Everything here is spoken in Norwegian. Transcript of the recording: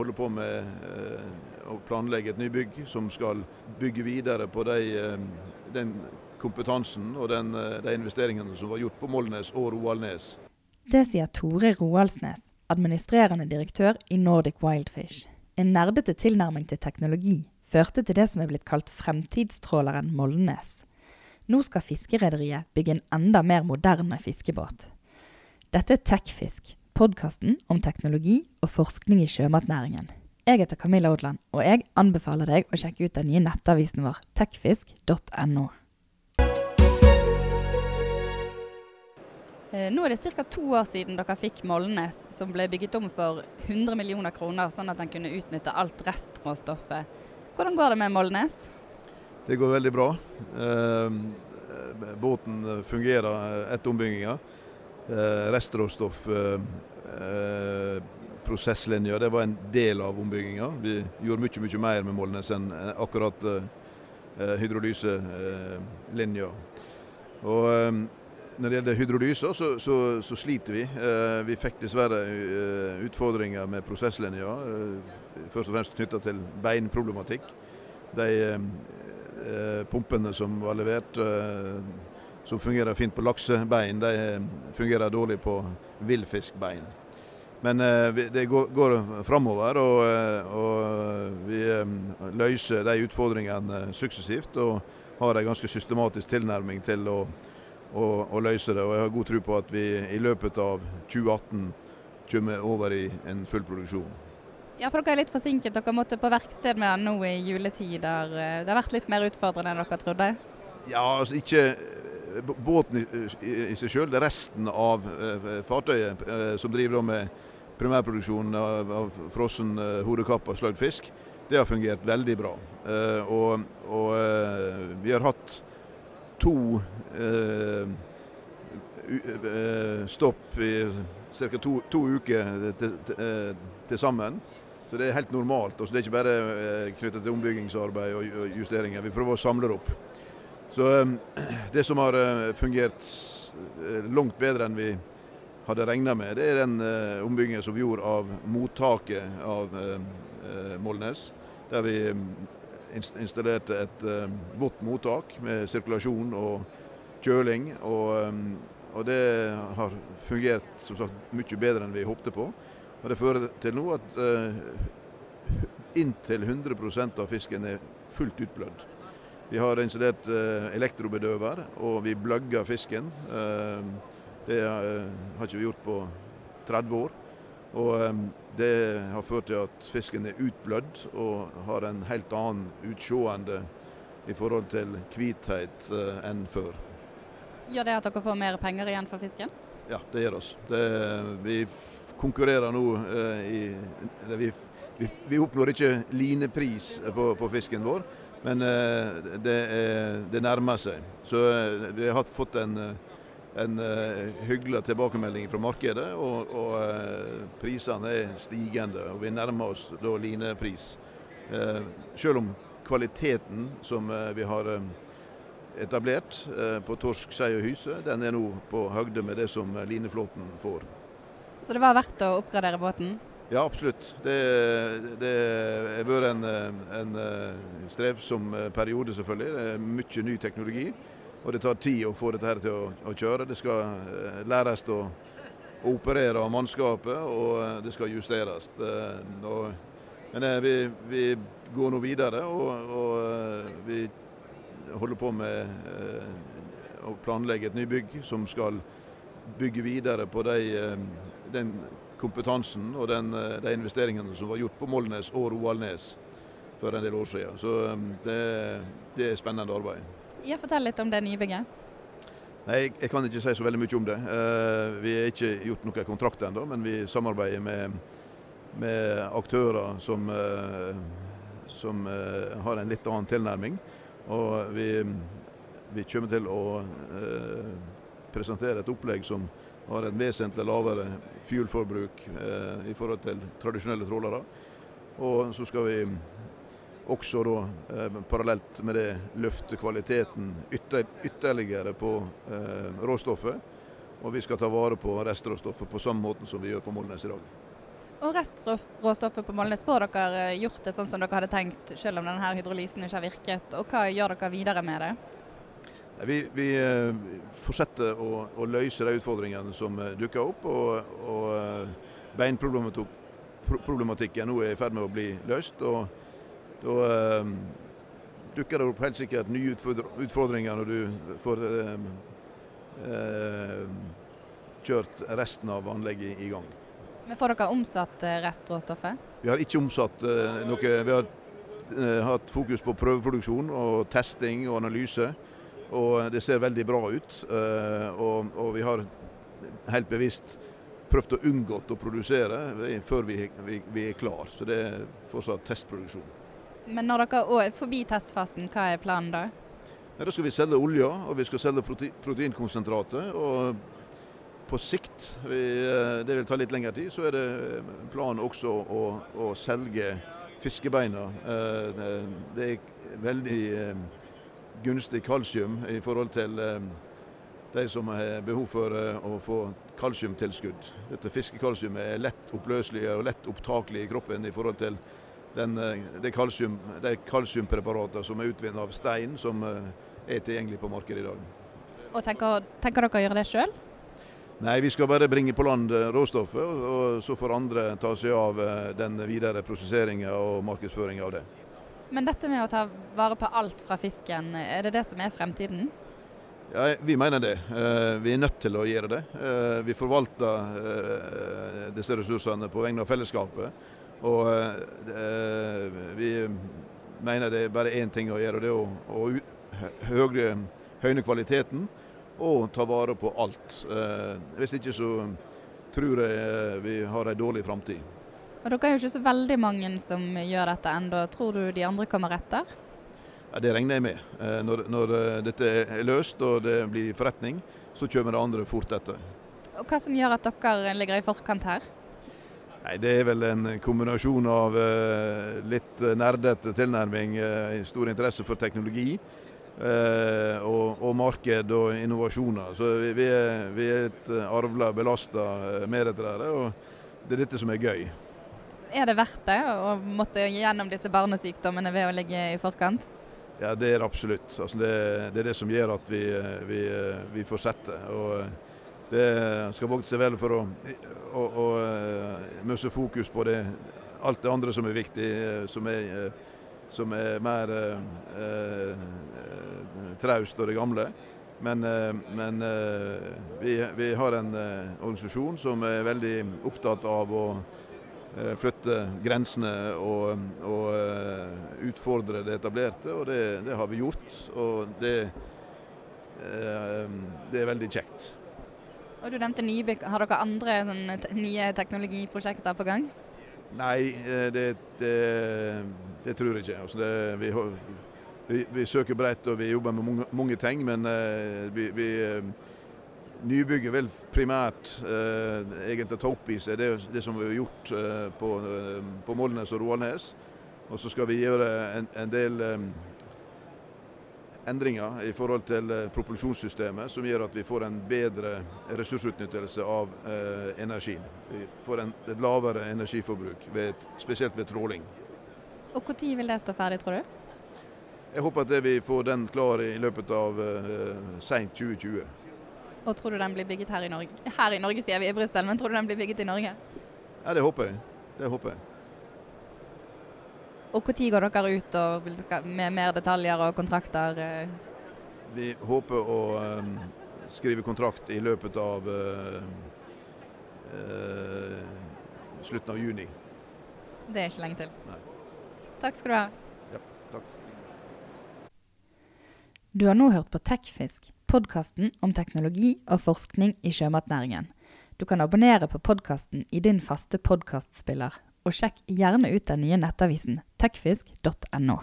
holder på med å planlegge et nybygg som skal bygge videre på de, den kompetansen og den, de investeringene som var gjort på Molnes og Roaldnes. Det sier Tore Roaldsnes, administrerende direktør i Nordic Wildfish. En nerdete tilnærming til teknologi førte til det som er blitt kalt fremtidstråleren Molnes. Nå skal fiskerederiet bygge en enda mer moderne fiskebåt. Dette er Tekfisk, podkasten om teknologi og forskning i sjømatnæringen. Jeg heter Camilla Odland, og jeg anbefaler deg å sjekke ut den nye nettavisen vår tekfisk.no. Eh, nå er det ca. to år siden dere fikk Molnes, som ble bygget om for 100 millioner kroner, sånn at den kunne utnytte alt restråstoffet. Hvordan går det med Molnes? Det går veldig bra. Eh, båten fungerer etter ombygginga. Eh, restråstoff, eh, prosesslinja, det var en del av ombygginga. Vi gjorde mye mye mer med Målnes enn akkurat eh, hydrolyselinja. Og når det gjelder hydrolyser, så, så, så, sliter vi. Eh, vi fikk dessverre eh, utfordringer med prosesslinja, eh, først og fremst knytta til beinproblematikk. De eh, pumpene som var levert, eh, som fungerer fint på laksebein, de eh, fungerer dårlig på villfiskbein. Men det går, går framover, og, og, vi løser de utfordringene suksessivt. Og har en ganske systematisk tilnærming til å å, å løse det. Og jeg har god tro på at vi i løpet av 2018 kommer over i en full produksjon. Ja, for dere er litt forsinket. Dere måtte på verksted med den nå i juletider. Det har vært litt mer utfordrende enn dere trodde? Ja, altså ikke eh, båten i, seg sjøl. Resten av uh, fartøyet uh, som driver med primærproduksjon av, av frossen uh, og sløyd fisk. Det har fungert veldig bra. og, og vi har hatt to eh, eh, stopp i ca. To, to, uker til, sammen. Så det er helt normalt. Også det er ikke bare eh, knyttet til ombyggingsarbeid og justeringer. Vi prøver å samle det opp. Så Det som har fungert langt bedre enn vi hadde regna med, det er den ombyggingen som vi gjorde av mottaket av Molnes. Der vi installerte et vått mottak med sirkulasjon og kjøling. Og, og, det har fungert som sagt mye bedre enn vi håpte på. Og Det fører til nå at inntil 100% av fisken er fullt utblødd. Vi har installert uh, elektrobedøver, og vi bløgger fisken. Uh, det uh, har ikke vi gjort på 30 år. Og det har ført til at fisken er utblødd og har en helt annen utseende i forhold til hvithet enn før. Gjør det at dere får mer penger igjen for fisken? Ja, det gjør oss. Det, vi konkurrerer nå i vi, vi, vi, oppnår ikke linepris på, på fisken vår, men uh, det, er, det, nærmer seg. Så vi har fått en en uh, hyggelig tilbakemelding fra markedet, og, og prisene er stigende. og Vi nærmer oss da linepris. Selv om kvaliteten som vi har etablert på torsk, sei og hyse, den er nå på høgde med det som lineflåten får. Så det var verdt å oppgradere båten? Ja, absolutt. Det, det har vært en, en strevsom periode, selvfølgelig. Det er mye ny teknologi. Og det tar tid å få dette her til å, å kjøre. Det skal eh, læres å, operere av mannskapet, og eh, det skal justeres. Eh, og, men vi, vi, går nå videre, og, og, vi holder på med å planlegge et nybygg som skal bygge videre på de, den kompetansen og den, de investeringene som var gjort på Molnes og Roaldnes for en del år siden. Så det, det er spennende arbeid. Ja, Fortell litt om det nybygget. Nei, jeg, kan ikke si så veldig mye om det. Uh, vi har ikke gjort noen kontrakt ennå, men vi samarbeider med, med aktører som, uh, som har en litt annen tilnærming. Og vi, vi kommer til å presentere et opplegg som har et vesentlig lavere fuelforbruk i forhold til tradisjonelle trålere. Og så skal vi også da, eh, parallelt med det løfte kvaliteten ytter, ytterligere på eh, råstoffet. Og vi skal ta vare på restråstoffet på samme måte som vi gjør på Molnes i dag. Og restråstoffet på Molnes, får dere eh, gjort det sånn som dere hadde tenkt, selv om denne hydrolysen ikke har virket? Og hva gjør dere videre med det? Vi, vi eh, fortsetter å, å, løse de utfordringene som eh, dukker opp. Og, og beinproblematikken nå er i ferd med å bli løst. og Da eh, dukker det opp helt sikkert nye utfordringer når du får eh, kjørt resten av anlegget i gang. Men Får dere omsatt eh, restråstoffet? Vi har ikke omsatt uh, noe. Vi har hatt fokus på prøveproduksjon og testing og analyse. Og det ser veldig bra ut. Uh, og, og, vi har helt bevisst prøvd å unngå å produsere før vi, vi, vi, er klar. Så det er fortsatt testproduksjon. Men når dere er forbi testfasen, hva er planen da? Ja, da skal vi selge olja, og vi skal selge proteinkonsentratet. og på sikt, vi, det vil ta litt lengre tid, så er det planen også å, å selge fiskebeina. Eh, det er veldig eh, gunstig kalsium i forhold til de som har behov for å få kalsiumtilskudd. Dette Fiskekalsiumet er lett oppløselig og lett opptakelig i kroppen i forhold til den, det kalsium, de kalsiumpreparatene som er utvinnet av stein, som er tilgjengelig på markedet i dag. Og Tenker, tenker dere å gjøre det sjøl? Nei, vi skal bare bringe på land eh, råstoffet, og så får andre ta seg av eh, den videre prosesseringa og markedsføringa av det. Men dette med å ta vare på alt fra fisken, er det det som er fremtiden? Ja, Vi mener det. Eh, vi er nødt til å gjøre det. Vi forvalter disse ressursene på vegne av fellesskapet. Og vi mener det er bare én ting å gjøre, det er å høyne kvaliteten og ta vare på alt. Eh, hvis ikke så tror jeg eh, vi har en dårlig framtid. Og Dere er jo ikke så veldig mange som gjør dette ennå. Tror du de andre kommer etter? Ja, Det regner jeg med. Eh, når, når dette er løst og det blir forretning, så kommer det andre fort etter. Og Hva som gjør at dere ligger i forkant her? Nei, Det er vel en kombinasjon av litt nerdete tilnærming, stor interesse for teknologi Eh, og, og, marked og innovasjoner. Så vi er, vi er et eh, arvla, belasta medrettere, og det er dette som er gøy. Er det verdt det å måtte gjennom disse barnesykdommene ved å ligge i forkant? Ja, det er absolutt. Altså det, det, er det som gjør at vi, vi, vi fortsetter. Og det skal vokte seg vel for å, å, å, å møsse fokus på det, alt det andre som er viktig. som er som er mer eh, eh, traust og det gamle. Men, eh, men eh, vi, vi, har en eh, organisasjon som er veldig opptatt av å eh, flytte grensene og, og utfordre det etablerte, og det, det, har vi gjort. Og det, det er veldig kjekt. Og du nevnte nybygg. Har dere andre sånne, nye teknologiprosjekter på gang? Nei, det, det det tror jeg ikke. Altså det, vi, vi, vi, søker bredt og vi jobber med mange, mange ting, men vi, vi Nybygget vil primært eh, egentlig ta opp i seg det, det som vi har gjort eh, på, på Molnes og Roanes. Og så skal vi gjøre en, en del eh, endringer i forhold til propulsjonssystemet, som gjør at vi får en bedre ressursutnyttelse av energi. Vi får en, et lavere energiforbruk, ved, spesielt ved tråling. Og Når vil det stå ferdig, tror du? Jeg håper at vi får den klar i løpet av eh, seint 2020. Og tror du den blir bygget her i Norge? Her i Norge sier vi i Brussel, men tror du den blir bygget i Norge? Ja, det håper jeg. Det håper jeg. Og Når går dere ut og, med mer detaljer og kontrakter? Eh? Vi håper å um, skrive kontrakt i løpet av uh, uh, slutten av juni. Det er ikke lenge til? Nei. Takk skal du ha. Ja, takk. Du har nå hørt på Tekfisk, podkasten om teknologi og forskning i sjømatnæringen. Du kan abonnere på podkasten i din faste podkastspiller, og sjekk gjerne ut den nye nettavisen tekfisk.no.